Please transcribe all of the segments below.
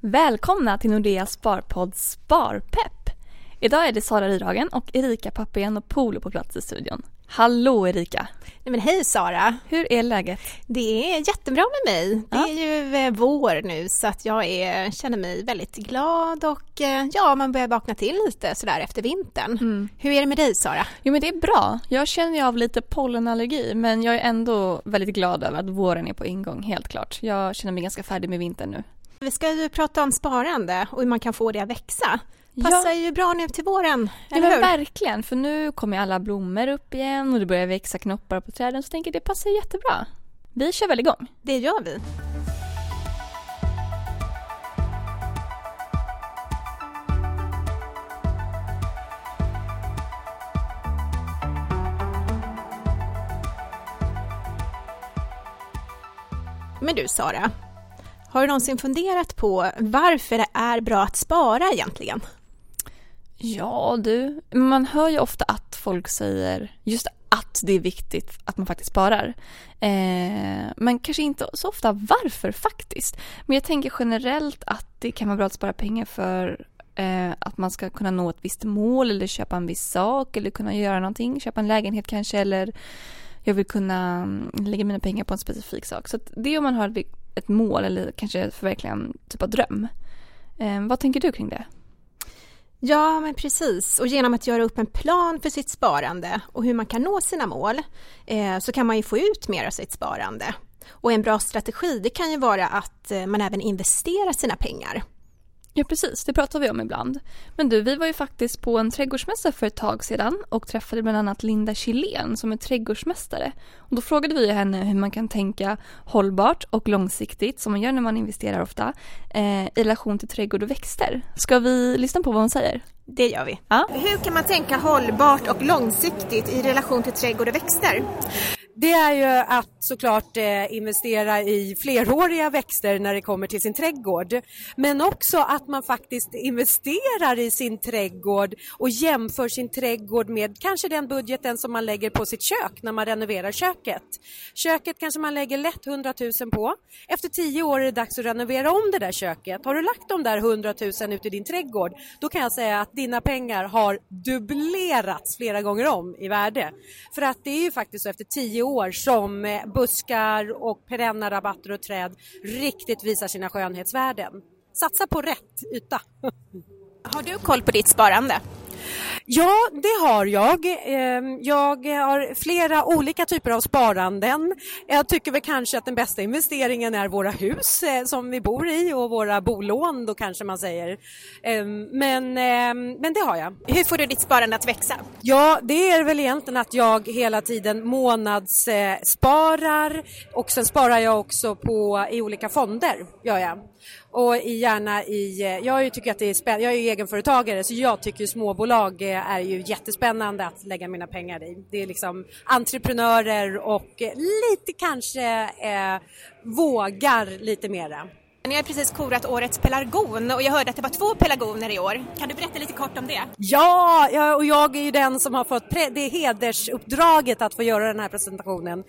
Välkomna till Nordea Sparpodd Sparpepp. Idag är det Sara Rydhagen och Erika Polo på plats i studion. Hallå Erika! Nej, men hej Sara! Hur är läget? Det är jättebra med mig. Det Ja. är ju eh, vår nu så att jag är, känner mig väldigt glad och eh, ja, man börjar vakna till lite sådär efter vintern. Hur är det med dig Sara? Jo men det är bra. Jag känner ju av lite pollenallergi men jag är ändå väldigt glad över att våren är på ingång, helt klart. Jag känner mig ganska färdig med vintern nu. Vi ska ju prata om sparande och hur man kan få det att växa. Ja. Passar ju bra nu till våren, Ja eller men hur? verkligen, för nu kommer alla blommor upp igen och det börjar växa knoppar på träden så jag tänker det passar jättebra. Vi kör väl igång? Det gör vi. Men du Sara, har du någonsin funderat på varför det är bra att spara egentligen? Ja du, man hör ju ofta att folk säger just att det är viktigt att man faktiskt sparar. Eh, men kanske inte så ofta varför faktiskt. Men jag tänker generellt att det kan vara bra att spara pengar för eh, att man ska kunna nå ett visst mål eller köpa en viss sak eller kunna göra någonting, köpa en lägenhet kanske eller jag vill kunna mm, lägga mina pengar på en specifik sak. Så att det är om man har ett mål eller kanske förverkliga en typ av dröm. Eh, vad tänker du kring det? Ja, men precis. Och genom att göra upp en plan för sitt sparande och hur man kan nå sina mål eh, så kan man ju få ut mer av sitt sparande. Och en bra strategi det kan ju vara att eh, man även investerar sina pengar. Ja precis, det pratar vi om ibland. Men du, vi var ju faktiskt på en trädgårdsmässa för ett tag sedan och träffade bland annat Linda Kylén som är trädgårdsmästare. Och då frågade vi henne hur man kan tänka hållbart och långsiktigt, som man gör när man investerar ofta, eh, i relation till trädgård och växter. Ska vi lyssna på vad hon säger? Det gör vi. Ja. Hur kan man tänka hållbart och långsiktigt i relation till trädgård och växter? Det är ju att såklart eh, investera i fleråriga växter när det kommer till sin trädgård. Men också att man faktiskt investerar i sin trädgård och jämför sin trädgård med kanske den budgeten som man lägger på sitt kök när man renoverar köket. Köket kanske man lägger lätt 100 000 på. Efter tio år är det dags att renovera om det där köket. Har du lagt de där 100 000 ute i din trädgård då kan jag säga att dina pengar har dubblerats flera gånger om i värde. För att det är ju faktiskt så efter tio år som eh, buskar och perenna rabatter och träd riktigt visar sina skönhetsvärden. Satsa på rätt yta. Har du koll på ditt sparande? Ja, det har jag. Ehm, Jag har flera olika typer av sparanden. Jag tycker väl kanske att den bästa investeringen är våra hus eh, som vi bor i och våra bolån då kanske man säger. Ehm, Men, ehm, men det har jag. Hur får du ditt sparande att växa? Ja, det är väl egentligen att jag hela tiden månadssparar sparar och sen sparar jag också på, i olika fonder, gör jag. Och gärna i, eh, jag tycker att det är spännande, jag är ju egenföretagare så jag tycker småbolag eh, är ju jättespännande att lägga mina pengar i. Det är liksom entreprenörer och lite kanske eh, vågar lite mera. Ni har precis korat årets pelargon och jag hörde att det var två pelargoner i år. Kan du berätta lite kort om det? Ja, och jag är ju den som har fått det hedersuppdraget att få göra den här presentationen.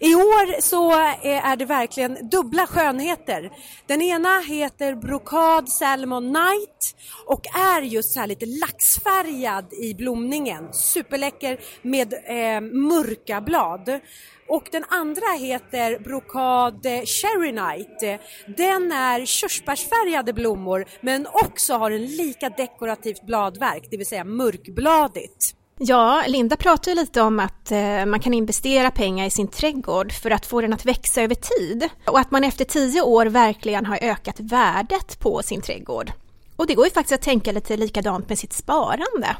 I år så eh, är det verkligen dubbla skönheter. Den ena heter Brocade Salmon Night och är just så här lite laxfärgad i blomningen. Superläcker med eh, mörka blad. Och den andra heter Brocade Cherry Night. Den är körsbärsfärgade blommor men också har en lika dekorativt bladverk, det vill säga mörkbladigt. Ja, Linda pratar ju lite om att eh, man kan investera pengar i sin trädgård för att få den att växa över tid och att man efter tio år verkligen har ökat värdet på sin trädgård. Och det går ju faktiskt att tänka lite likadant med sitt sparande.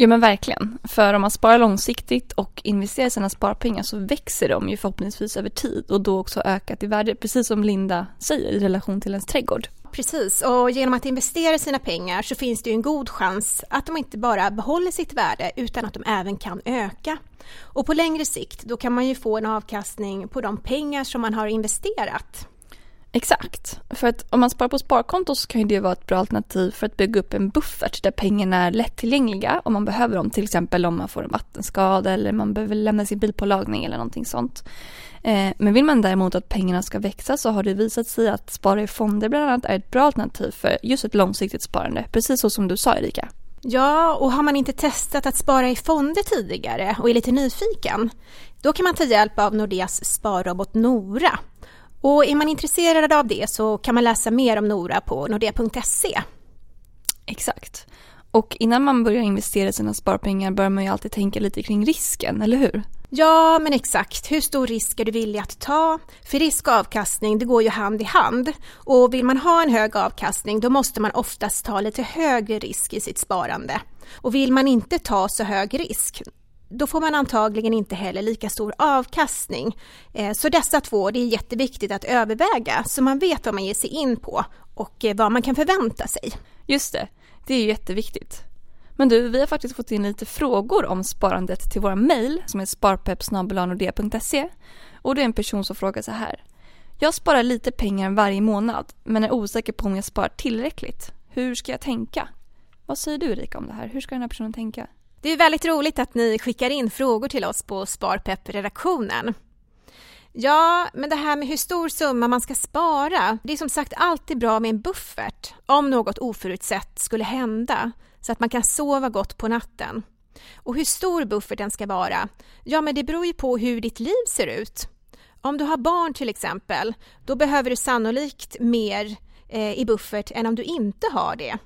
Ja men verkligen. För om man sparar långsiktigt och investerar sina sparpengar så växer de ju förhoppningsvis över tid och då också ökat i värde, precis som Linda säger i relation till ens trädgård. Precis, och genom att investera sina pengar så finns det ju en god chans att de inte bara behåller sitt värde utan att de även kan öka. Och på längre sikt då kan man ju få en avkastning på de pengar som man har investerat. Exakt. För att om man sparar på sparkonto så kan ju det vara ett bra alternativ för att bygga upp en buffert där pengarna är lättillgängliga om man behöver dem. Till exempel om man får en vattenskada eller man behöver lämna sin bil på lagning eller någonting sånt. Eh, men vill man däremot att pengarna ska växa så har det visat sig att spara i fonder bland annat är ett bra alternativ för just ett långsiktigt sparande. Precis så som du sa Erika. Ja, och har man inte testat att spara i fonder tidigare och är lite nyfiken, då kan man ta hjälp av Nordeas sparrobot Nora. Och är man intresserad av det så kan man läsa mer om Nora på nordea.se. Exakt. Och innan man börjar investera sina sparpengar bör man ju alltid tänka lite kring risken, eller hur? Ja, men exakt. Hur stor risk är du villig att ta? För risk och avkastning, det går ju hand i hand. Och vill man ha en hög avkastning, då måste man oftast ta lite högre risk i sitt sparande. Och vill man inte ta så hög risk, då får man antagligen inte heller lika stor avkastning. Eh, så dessa två, det är jätteviktigt att överväga så man vet vad man ger sig in på och eh, vad man kan förvänta sig. Just det, det är jätteviktigt. Men du, vi har faktiskt fått in lite frågor om sparandet till våra mejl som är sparpepp.se och det är en person som frågar så här. Jag sparar lite pengar varje månad men är osäker på om jag sparar tillräckligt. Hur ska jag tänka? Vad säger du Erika om det här? Hur ska den här personen tänka? Det är väldigt roligt att ni skickar in frågor till oss på Sparpepp-redaktionen. Ja, men det här med hur stor summa man ska spara, det är som sagt alltid bra med en buffert om något oförutsett skulle hända så att man kan sova gott på natten. Och hur stor bufferten ska vara, ja men det beror ju på hur ditt liv ser ut. Om du har barn till exempel, då behöver du sannolikt mer eh, i buffert än om du inte har det.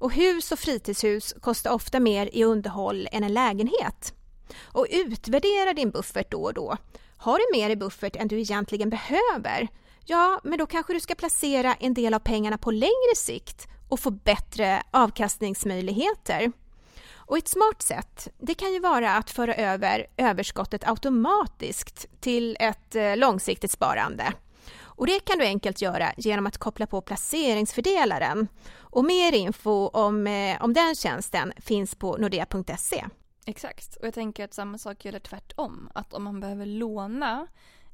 Och hus och fritidshus kostar ofta mer i underhåll än en lägenhet. Och utvärdera din buffert då och då. Har du mer i buffert än du egentligen behöver? Ja, men då kanske du ska placera en del av pengarna på längre sikt och få bättre avkastningsmöjligheter. Och ett smart sätt, det kan ju vara att föra över överskottet automatiskt till ett eh, långsiktigt sparande. Och det kan du enkelt göra genom att koppla på placeringsfördelaren. Och mer info om, eh, om den tjänsten finns på nordea.se. Exakt, och jag tänker att samma sak gäller tvärtom. Att om man behöver låna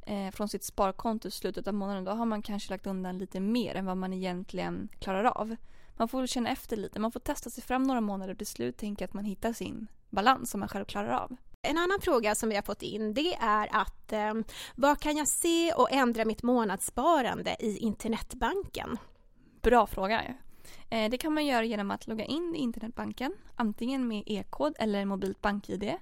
eh, från sitt sparkonto i slutet av månaden då har man kanske lagt undan lite mer än vad man egentligen klarar av. Man får känna efter lite, man får testa sig fram några månader och till slut tänka att man hittar sin balans som man själv klarar av. En annan fråga som vi har fått in det är att eh, vad kan jag se och ändra mitt månadssparande i internetbanken? Bra fråga. Eh, det kan man göra genom att logga in i internetbanken, antingen med e-kod eller mobilt bank-id.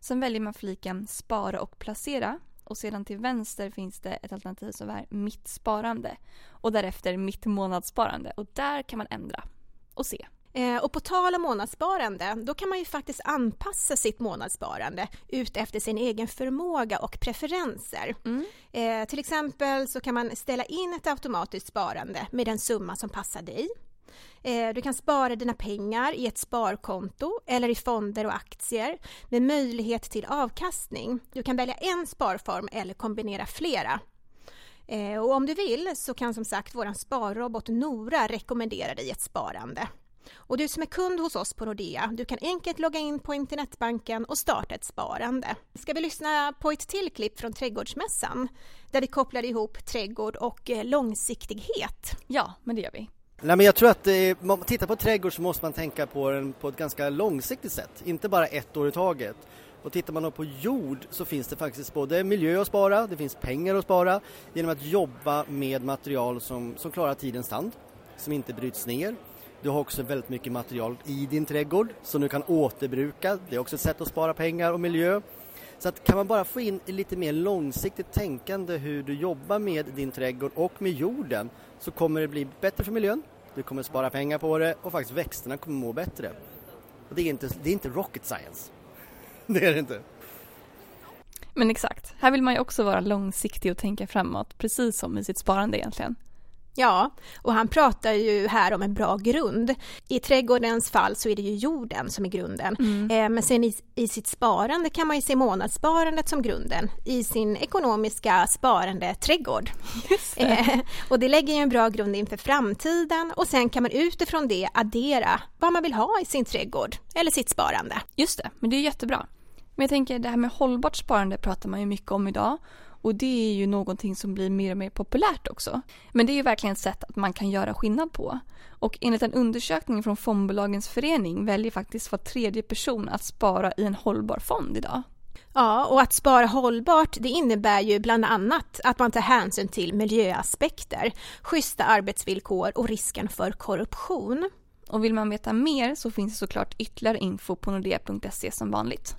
Sen väljer man fliken spara och placera och sedan till vänster finns det ett alternativ som är mitt sparande och därefter mitt månadssparande och där kan man ändra och se. Eh, och på tal om månadssparande, då kan man ju faktiskt anpassa sitt månadssparande ut efter sin egen förmåga och preferenser. Mm. Eh, till exempel så kan man ställa in ett automatiskt sparande med den summa som passar dig. Eh, du kan spara dina pengar i ett sparkonto eller i fonder och aktier med möjlighet till avkastning. Du kan välja en sparform eller kombinera flera. Och om du vill så kan som sagt vår sparrobot Nora rekommendera dig ett sparande. Och du som är kund hos oss på Nordea, du kan enkelt logga in på internetbanken och starta ett sparande. Ska vi lyssna på ett till klipp från Trädgårdsmässan där vi kopplar ihop trädgård och eh, långsiktighet? Ja, men det gör vi. Nej, men jag tror att eh, man tittar på trädgård så måste man tänka på den på ett ganska långsiktigt sätt, inte bara ett år i taget. Och tittar man på jord så finns det faktiskt både miljö att spara, det finns pengar att spara genom att jobba med material som, som klarar tidens tand, som inte bryts ner. Du har också väldigt mycket material i din trädgård som du kan återbruka, det är också ett sätt att spara pengar och miljö. Så att kan man bara få in lite mer långsiktigt tänkande hur du jobbar med din trädgård och med jorden så kommer det bli bättre för miljön, du kommer spara pengar på det och faktiskt växterna kommer må bättre. Och det är inte, det är inte rocket science. det är det inte. Men exakt, här vill man ju också vara långsiktig och tänka framåt, precis som i sitt sparande egentligen. Ja, och han pratar ju här om en bra grund. I trädgårdens fall så är det ju jorden som är grunden. Mm. Eh, men sen i, i, sitt sparande kan man ju se månadssparandet som grunden i sin ekonomiska sparande trädgård. Det. Eh, och det lägger ju en bra grund inför framtiden och sen kan man utifrån det addera vad man vill ha i sin trädgård eller sitt sparande. Just det, men det är jättebra. Men jag tänker det här med hållbart sparande pratar man ju mycket om idag Och det är ju någonting som blir mer och mer populärt också. Men det är ju verkligen ett sätt att man kan göra skillnad på. Och enligt en undersökning från Fondbolagens förening väljer faktiskt var tredje person att spara i en hållbar fond idag. Ja, och att spara hållbart det innebär ju bland annat att man tar hänsyn till miljöaspekter, schyssta arbetsvillkor och risken för korruption. Och vill man veta mer så finns det såklart ytterligare info på nordea.se som vanligt.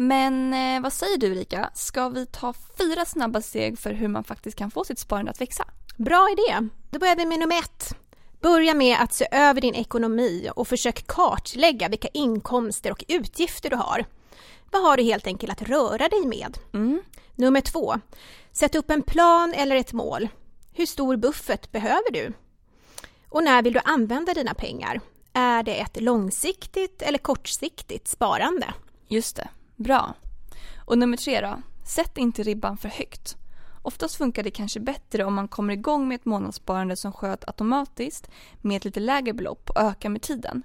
Men eh, vad säger du Rika? Ska vi ta fyra snabba steg för hur man faktiskt kan få sitt sparande att växa? Bra idé! Då börjar vi med nummer ett. Börja med att se över din ekonomi och försök kartlägga vilka inkomster och utgifter du har. Vad har du helt enkelt att röra dig med? Mm. Nummer två. Sätt upp en plan eller ett mål. Hur stor buffert behöver du? Och när vill du använda dina pengar? Är det ett långsiktigt eller kortsiktigt sparande? Just det, bra. Och nummer tre då? Sätt inte ribban för högt. Oftast funkar det kanske bättre om man kommer igång med ett månadssparande som sköt automatiskt med ett lite lägre belopp och ökar med tiden.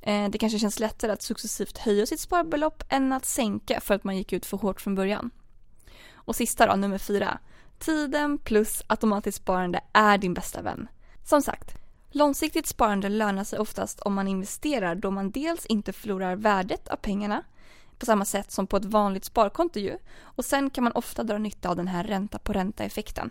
Eh, det kanske känns lättare att successivt höja sitt sparbelopp än att sänka för att man gick ut för hårt från början. Och sista då, nummer fyra. Tiden plus automatiskt sparande är din bästa vän. Som sagt, långsiktigt sparande lönar sig oftast om man investerar då man dels inte förlorar värdet av pengarna på samma sätt som på ett vanligt sparkonto ju. Och sen kan man ofta dra nytta av den här ränta på ränta effekten.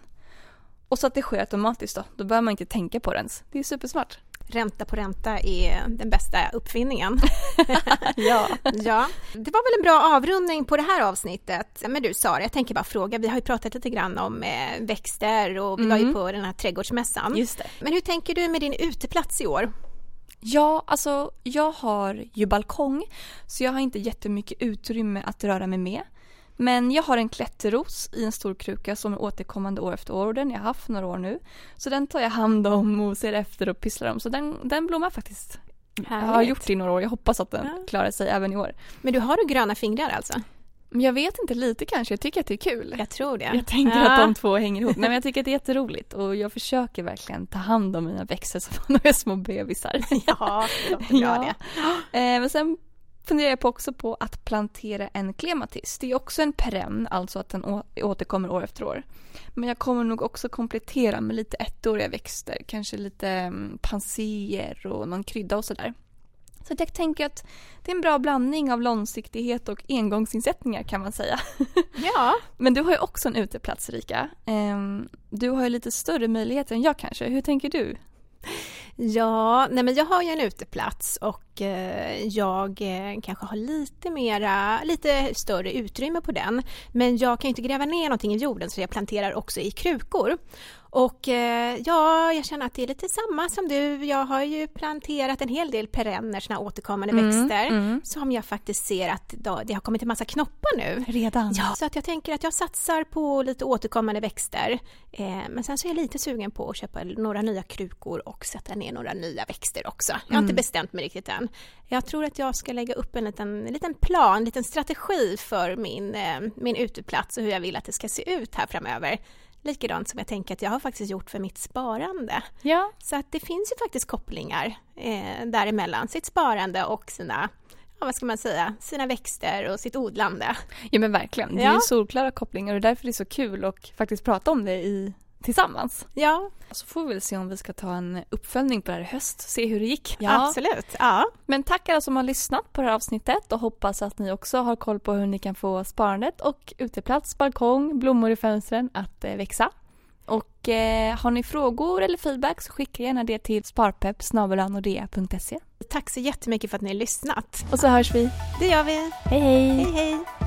Och så att det sker automatiskt då, då behöver man inte tänka på det ens. Det är supersmart. Ränta på ränta är den bästa uppfinningen. ja. ja. Det var väl en bra avrundning på det här avsnittet. Men du Sara, jag tänker bara fråga, vi har ju pratat lite grann om eh, växter och vi var ju Mm. på den här trädgårdsmässan. Just det. Men hur tänker du med din uteplats i år? Ja, alltså jag har ju balkong så jag har inte jättemycket utrymme att röra mig med. Men jag har en klätterros i en stor kruka som är återkommande år efter år och den har jag haft några år nu. Så den tar jag hand om och ser efter och pysslar om så den, den blommar faktiskt. Jag har Härligt. gjort det i några år, jag hoppas att den Ja. klarar sig även i år. Men du har du gröna fingrar alltså? Jag vet inte, lite kanske, jag tycker att det är kul. Jag tror det. Jag tänker Ja. att de två hänger ihop. Nej, men jag tycker att det är jätteroligt och jag försöker verkligen ta hand om mina växter som är små bebisar. Ja, det Ja. det. Eh, men sen funderar jag på också på att plantera en klematis. Det är också en perenn, alltså att den återkommer år efter år. Men jag kommer nog också komplettera med lite ettåriga växter, kanske lite mm, panséer och någon krydda och sådär. Så jag tänker att det är en bra blandning av långsiktighet och engångsinsättningar kan man säga. Ja, Men du har ju också en uteplats Rika. Ehm, Du har ju lite större möjligheter än jag kanske. Hur tänker du? Ja, nej men jag har ju en uteplats och eh, jag eh, kanske har lite mera, lite större utrymme på den. Men jag kan ju inte gräva ner någonting i jorden så jag planterar också i krukor. Och eh, ja, jag känner att det är lite samma som du. Jag har ju planterat en hel del perenner, såna återkommande växter, mm. som jag faktiskt ser att det har kommit en massa knoppar nu. Redan? Ja, så att jag tänker att jag satsar på lite återkommande växter. Eh, men sen så är jag lite sugen på att köpa några nya krukor och sätta ner några nya växter också. Jag har inte Mm. bestämt mig riktigt än. Jag tror att jag ska lägga upp en liten, en liten plan, en liten strategi för min, eh, min uteplats och hur jag vill att det ska se ut här framöver. Likadant som jag tänker att jag har faktiskt gjort för mitt sparande. Ja. Så att det finns ju faktiskt kopplingar eh, däremellan, sitt sparande och sina, ja, vad ska man säga, sina växter och sitt odlande. Ja men verkligen. Det är Ja. ju solklara kopplingar och därför är det så kul att faktiskt prata om det i, tillsammans. Ja, Så får vi väl se om vi ska ta en uppföljning på det här i höst, se hur det gick. absolut. Ja. Men tack alla som har lyssnat på det här avsnittet och hoppas att ni också har koll på hur ni kan få sparandet och uteplats, balkong, blommor i fönstren att eh, växa. Och eh, har ni frågor eller feedback så skicka gärna det till sparpepp Tack så jättemycket för att ni har lyssnat. Och så hörs vi. Det gör vi. Hej hej! Hej hej!